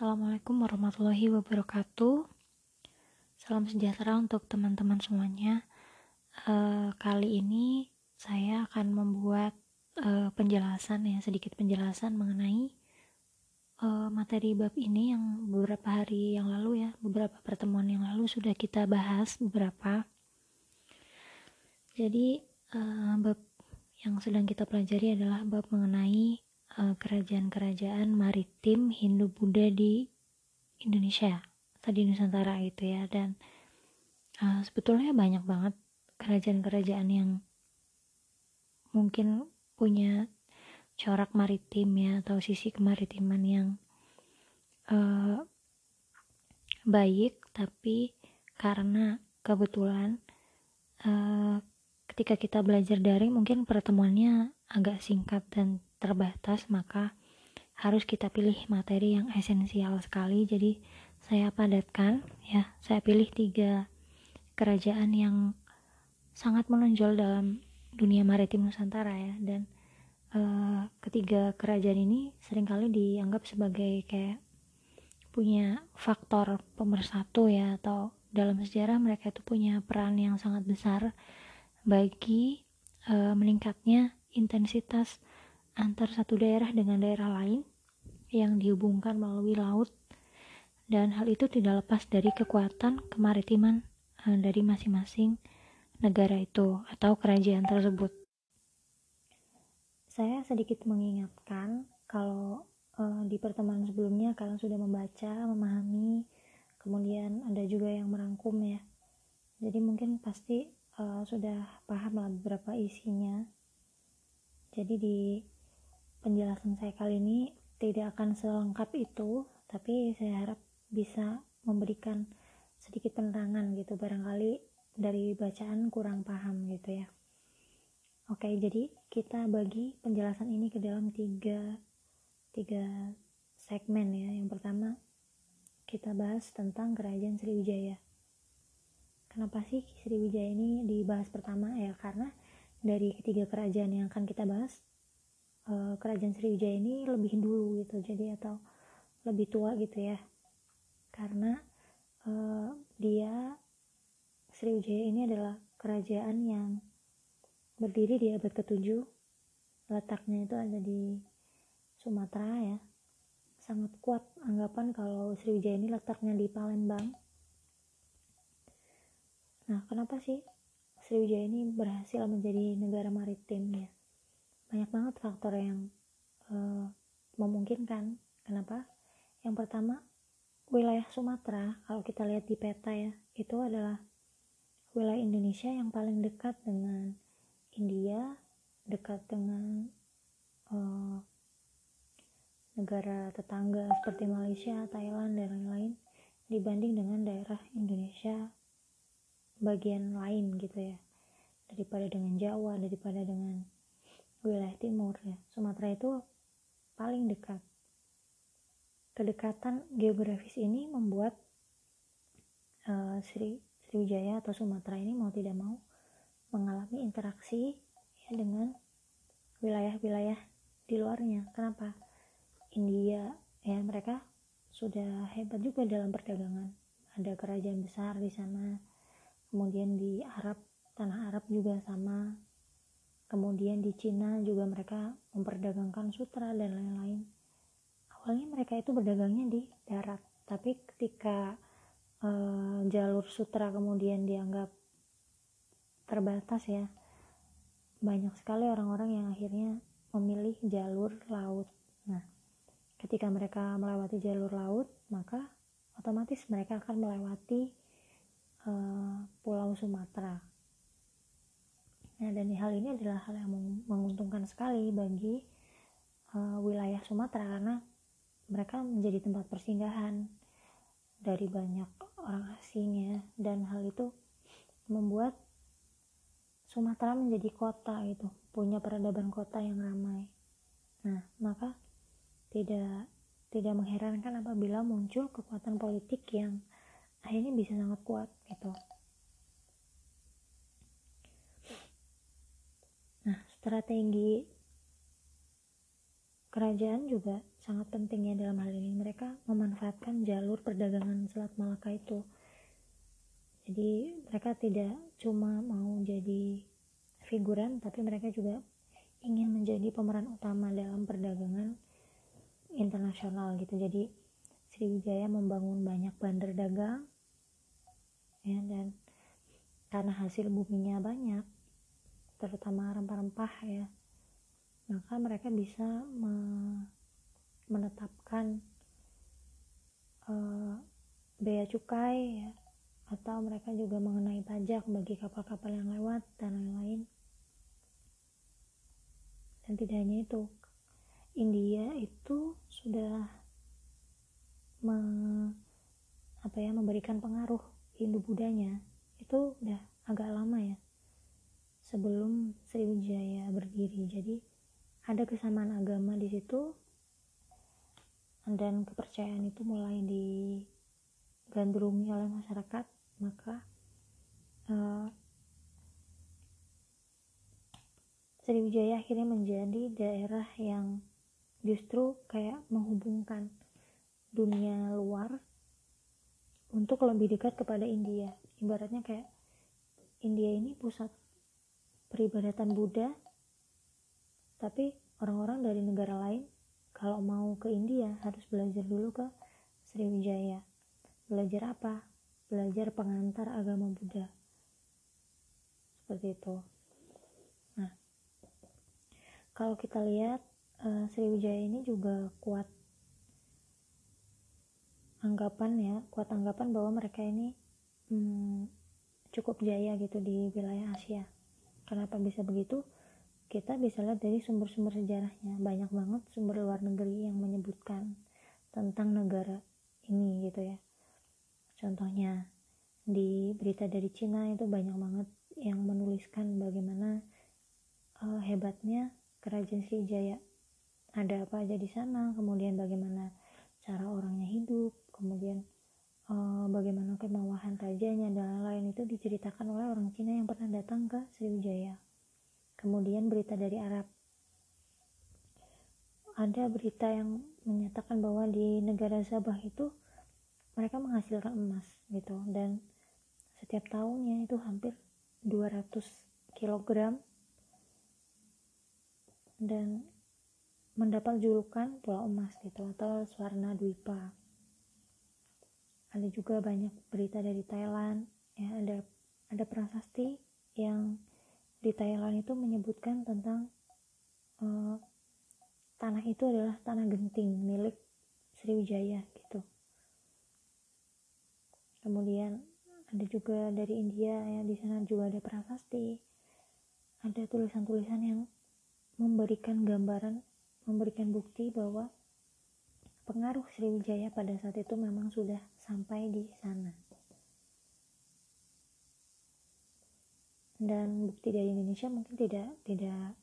Assalamualaikum warahmatullahi wabarakatuh. Salam sejahtera untuk teman-teman semuanya. Uh, kali ini saya akan membuat uh, penjelasan ya, sedikit penjelasan mengenai uh, materi bab ini yang beberapa hari yang lalu ya, beberapa pertemuan yang lalu sudah kita bahas beberapa. Jadi uh, bab yang sedang kita pelajari adalah bab mengenai kerajaan-kerajaan maritim Hindu-Buddha di Indonesia atau di Nusantara gitu ya. Dan uh, sebetulnya banyak banget kerajaan-kerajaan yang mungkin punya corak maritim ya atau sisi kemaritiman yang uh, baik tapi karena kebetulan uh, ketika kita belajar daring mungkin pertemuannya agak singkat dan terbatas maka harus kita pilih materi yang esensial sekali. Jadi saya padatkan ya. Saya pilih tiga kerajaan yang sangat menonjol dalam dunia maritim Nusantara ya. Dan uh, ketiga kerajaan ini sering kali dianggap sebagai kayak punya faktor pemersatu ya atau dalam sejarah mereka itu punya peran yang sangat besar bagi uh, meningkatnya intensitas antar satu daerah dengan daerah lain yang dihubungkan melalui laut dan hal itu tidak lepas dari kekuatan kemaritiman uh, dari masing-masing negara itu atau kerajaan tersebut. Saya sedikit mengingatkan kalau uh, di pertemuan sebelumnya kalian sudah membaca, memahami, kemudian ada juga yang merangkum ya. Jadi mungkin pasti uh, sudah paham lah beberapa isinya. Jadi di penjelasan saya kali ini tidak akan selengkap itu tapi saya harap bisa memberikan sedikit penerangan gitu barangkali dari bacaan kurang paham gitu ya. Oke jadi kita bagi penjelasan ini ke dalam tiga tiga segmen ya. Yang pertama kita bahas tentang kerajaan Sriwijaya. Kenapa sih Sriwijaya ini dibahas pertama? Ya karena dari ketiga kerajaan yang akan kita bahas uh, kerajaan Sriwijaya ini lebih dulu gitu jadi atau lebih tua gitu ya. Karena uh, dia Sriwijaya ini adalah kerajaan yang berdiri di abad ke-7 letaknya itu ada di Sumatera ya. Sangat kuat anggapan kalau Sriwijaya ini letaknya di Palembang. Nah kenapa sih Sriwijaya ini berhasil menjadi negara maritim ya banyak banget faktor yang uh, memungkinkan. Kenapa? Yang pertama wilayah Sumatera kalau kita lihat di peta ya itu adalah wilayah Indonesia yang paling dekat dengan India dekat dengan uh, negara tetangga seperti Malaysia, Thailand dan lain-lain dibanding dengan daerah Indonesia bagian lain gitu ya. Daripada dengan Jawa daripada dengan wilayah timur ya. Sumatera itu paling dekat. Kedekatan geografis ini membuat uh, Sri Sriwijaya atau Sumatera ini mau tidak mau mengalami interaksi ya dengan wilayah-wilayah di luarnya. Kenapa? India ya mereka sudah hebat juga dalam perdagangan. Ada kerajaan besar di sana. Kemudian di Arab tanah Arab juga sama kemudian di Cina juga mereka memperdagangkan sutra dan lain-lain. Awalnya mereka itu berdagangnya di darat. Tapi ketika uh, jalur sutra kemudian dianggap terbatas ya banyak sekali orang-orang yang akhirnya memilih jalur laut. Nah ketika mereka melewati jalur laut maka otomatis mereka akan melewati uh, pulau Sumatera Nah, dan hal ini adalah hal yang menguntungkan sekali bagi uh, wilayah Sumatera karena mereka menjadi tempat persinggahan dari banyak orang asing ya dan hal itu membuat Sumatera menjadi kota itu punya peradaban kota yang ramai. Nah, maka tidak tidak mengherankan apabila muncul kekuatan politik yang akhirnya bisa sangat kuat gitu. Nah, strategi kerajaan juga sangat penting ya dalam hal ini. Mereka memanfaatkan jalur perdagangan Selat Malaka itu. Jadi mereka tidak cuma mau jadi figuran tapi mereka juga ingin menjadi pemeran utama dalam perdagangan internasional gitu. Jadi Sriwijaya membangun banyak bandar dagang ya dan karena hasil buminya banyak terutama rempah-rempah ya maka mereka bisa me menetapkan uh, bea cukai ya atau mereka juga mengenai pajak bagi kapal-kapal yang lewat dan lain-lain. Dan tidak hanya itu India itu sudah me, apa ya memberikan pengaruh Hindu Budanya. Itu udah agak lama ya sebelum Sriwijaya berdiri. Jadi ada kesamaan agama di situ dan kepercayaan itu mulai digandrungi oleh masyarakat maka uh, Sriwijaya akhirnya menjadi daerah yang justru kayak menghubungkan dunia luar untuk lebih dekat kepada India. Ibaratnya kayak India ini pusat peribadatan Buddha tapi orang-orang dari negara lain kalau mau ke India harus belajar dulu ke Sriwijaya. Belajar apa? Belajar pengantar agama Buddha. Seperti itu. Nah kalau kita lihat uh, Sriwijaya ini juga kuat anggapan ya kuat anggapan bahwa mereka ini hmm, cukup jaya gitu di wilayah Asia kenapa bisa begitu? Kita bisa lihat dari sumber-sumber sejarahnya. Banyak banget sumber luar negeri yang menyebutkan tentang negara ini gitu ya. Contohnya di berita dari Cina itu banyak banget yang menuliskan bagaimana uh, hebatnya kerajaan Sriwijaya ada apa aja di sana kemudian bagaimana cara orangnya hidup kemudian uh, bagaimana kemewahan rajanya dan lain-lain itu diceritakan oleh orang Cina yang pernah datang ke Sriwijaya. Kemudian berita dari Arab. Ada berita yang menyatakan bahwa di negara Sabah itu mereka menghasilkan emas gitu. Dan setiap tahunnya itu hampir 200 kg dan mendapat julukan pulau emas gitu atau Swarna Dwipa ada juga banyak berita dari Thailand ya ada ada prasasti yang di Thailand itu menyebutkan tentang uh, tanah itu adalah tanah genting milik Sriwijaya gitu. Kemudian ada juga dari India ya di sana juga ada prasasti. Ada tulisan-tulisan yang memberikan gambaran, memberikan bukti bahwa pengaruh Sriwijaya pada saat itu memang sudah sampai di sana. dan bukti dari Indonesia mungkin tidak tidak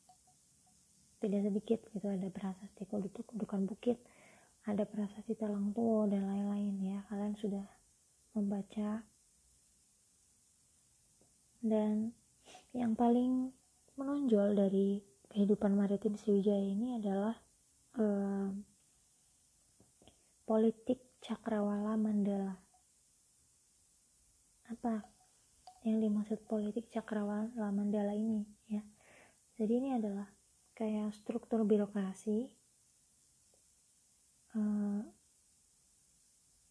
tidak sedikit gitu. Ada prasasti bukan bukit. Ada prasasti Talangtuo dan lain-lain ya. Kalian sudah membaca. Dan yang paling menonjol dari kehidupan maritim Sriwijaya ini adalah eh, politik Cakrawala Mandala. Apa yang dimaksud politik cakrawala Mandala ini ya? Jadi ini adalah kayak struktur birokrasi uh,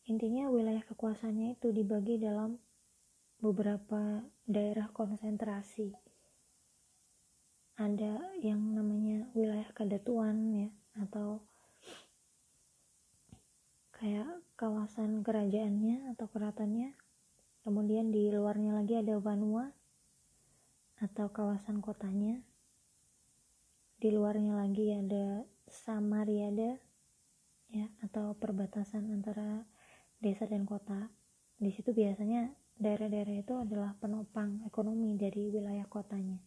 intinya wilayah kekuasaannya itu dibagi dalam beberapa daerah konsentrasi. Ada yang namanya wilayah kedatuan ya atau kayak kawasan kerajaannya atau keratonnya. Kemudian di luarnya lagi ada Vanua atau kawasan kotanya. Di luarnya lagi ada Samariada ya atau perbatasan antara desa dan kota. Di situ biasanya daerah-daerah itu adalah penopang ekonomi dari wilayah kotanya.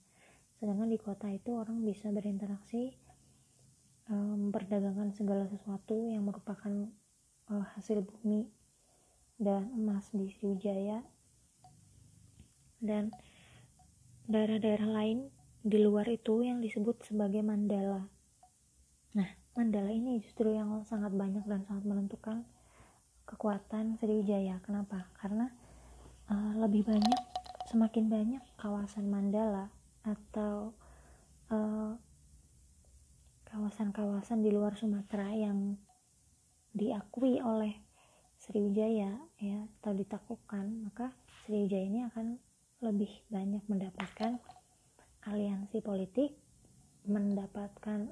Sedangkan di kota itu orang bisa berinteraksi memperdagangkan segala sesuatu yang merupakan uh, hasil bumi dan emas di Sriwijaya dan daerah-daerah lain di luar itu yang disebut sebagai mandala. Nah, Mandala ini justru yang sangat banyak dan sangat menentukan kekuatan Sriwijaya. Kenapa? Karena uh, lebih banyak, semakin banyak kawasan Mandala atau kawasan kawasan-kawasan di luar Sumatera yang diakui oleh Sriwijaya ya atau ditaklukkan, maka Sriwijaya ini akan lebih banyak mendapatkan aliansi politik, mendapatkan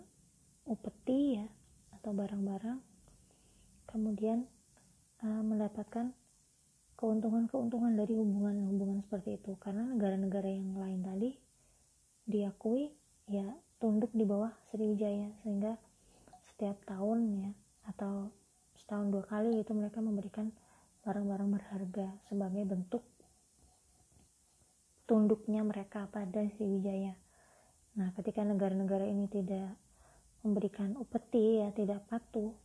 upeti ya atau barang-barang kemudian uh, mendapatkan keuntungan-keuntungan dari hubungan-hubungan seperti itu. Karena negara-negara yang lain tadi diakui ya tunduk di bawah Sriwijaya sehingga setiap tahun ya atau setahun dua kali itu mereka memberikan barang-barang berharga sebagai bentuk tunduknya mereka pada Sriwijaya. Nah, ketika negara-negara ini tidak memberikan upeti ya tidak patuh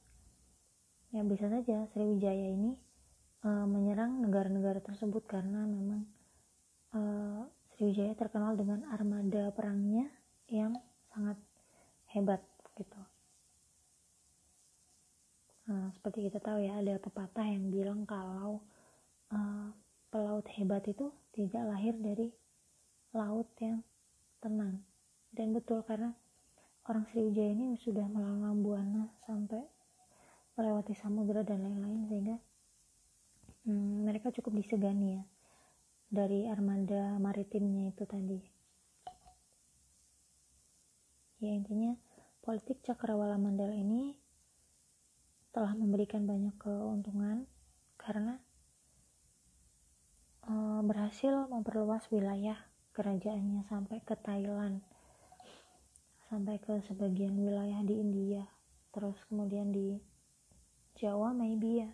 ya bisa saja Sriwijaya ini e, menyerang negara-negara tersebut karena memang e, Sriwijaya terkenal dengan armada perangnya yang sangat hebat gitu nah, seperti kita tahu ya ada pepatah yang bilang kalau e, pelaut hebat itu tidak lahir dari laut yang tenang. Dan betul karena orang Sriwijaya ini sudah melalang buana sampai melewati samudera dan lain-lain sehingga hmm, mereka cukup disegani ya dari armada maritimnya itu tadi. Ya intinya politik cakrawala mandala ini telah memberikan banyak keuntungan karena uh, berhasil memperluas wilayah kerajaannya sampai ke Thailand sampai ke sebagian wilayah di India terus kemudian di Jawa maybe ya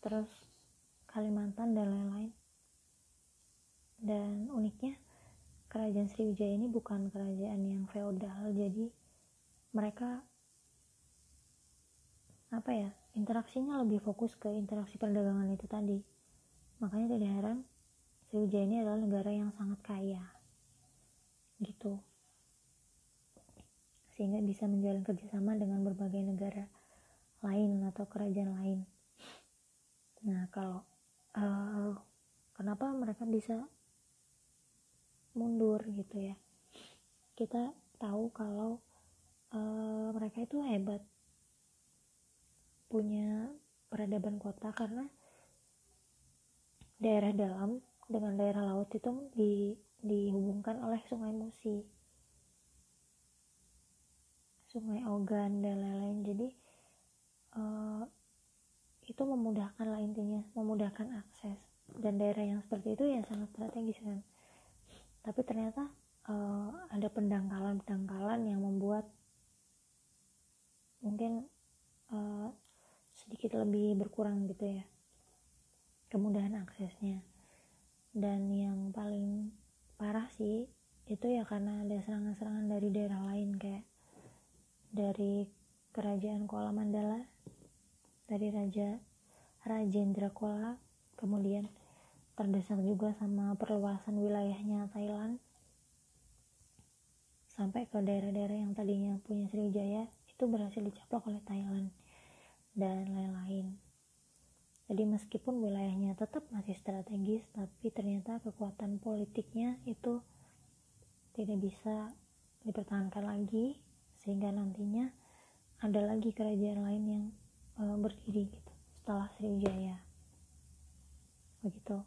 terus Kalimantan dan lain-lain. Dan uniknya kerajaan Sriwijaya ini bukan kerajaan yang feodal jadi mereka apa ya interaksinya lebih fokus ke interaksi perdagangan itu tadi makanya tidak heran Sriwijaya ini adalah negara yang sangat kaya gitu sehingga bisa menjalin kerjasama dengan berbagai negara lain atau kerajaan lain. Nah, kalau uh, kenapa mereka bisa mundur gitu ya? Kita tahu kalau uh, mereka itu hebat, punya peradaban kota karena daerah dalam dengan daerah laut itu di, dihubungkan oleh sungai Musi. Sungai Ogan dan lain-lain. Jadi uh, itu memudahkan lah intinya memudahkan akses. Dan daerah yang seperti itu ya sangat strategis kan. Tapi ternyata uh, ada pendangkalan-pendangkalan yang membuat mungkin uh, sedikit lebih berkurang gitu ya. Kemudahan aksesnya. Dan yang paling parah sih itu ya karena ada serangan-serangan dari daerah lain kayak dari kerajaan Kuala Mandala dari Raja Rajendra Kuala kemudian terdesak juga sama perluasan wilayahnya Thailand sampai ke daerah-daerah yang tadinya punya Sriwijaya itu berhasil dicaplok oleh Thailand dan lain-lain. Jadi meskipun wilayahnya tetap masih strategis tapi ternyata kekuatan politiknya itu tidak bisa dipertahankan lagi sehingga nantinya ada lagi kerajaan lain yang uh, berdiri gitu setelah Sriwijaya. Begitu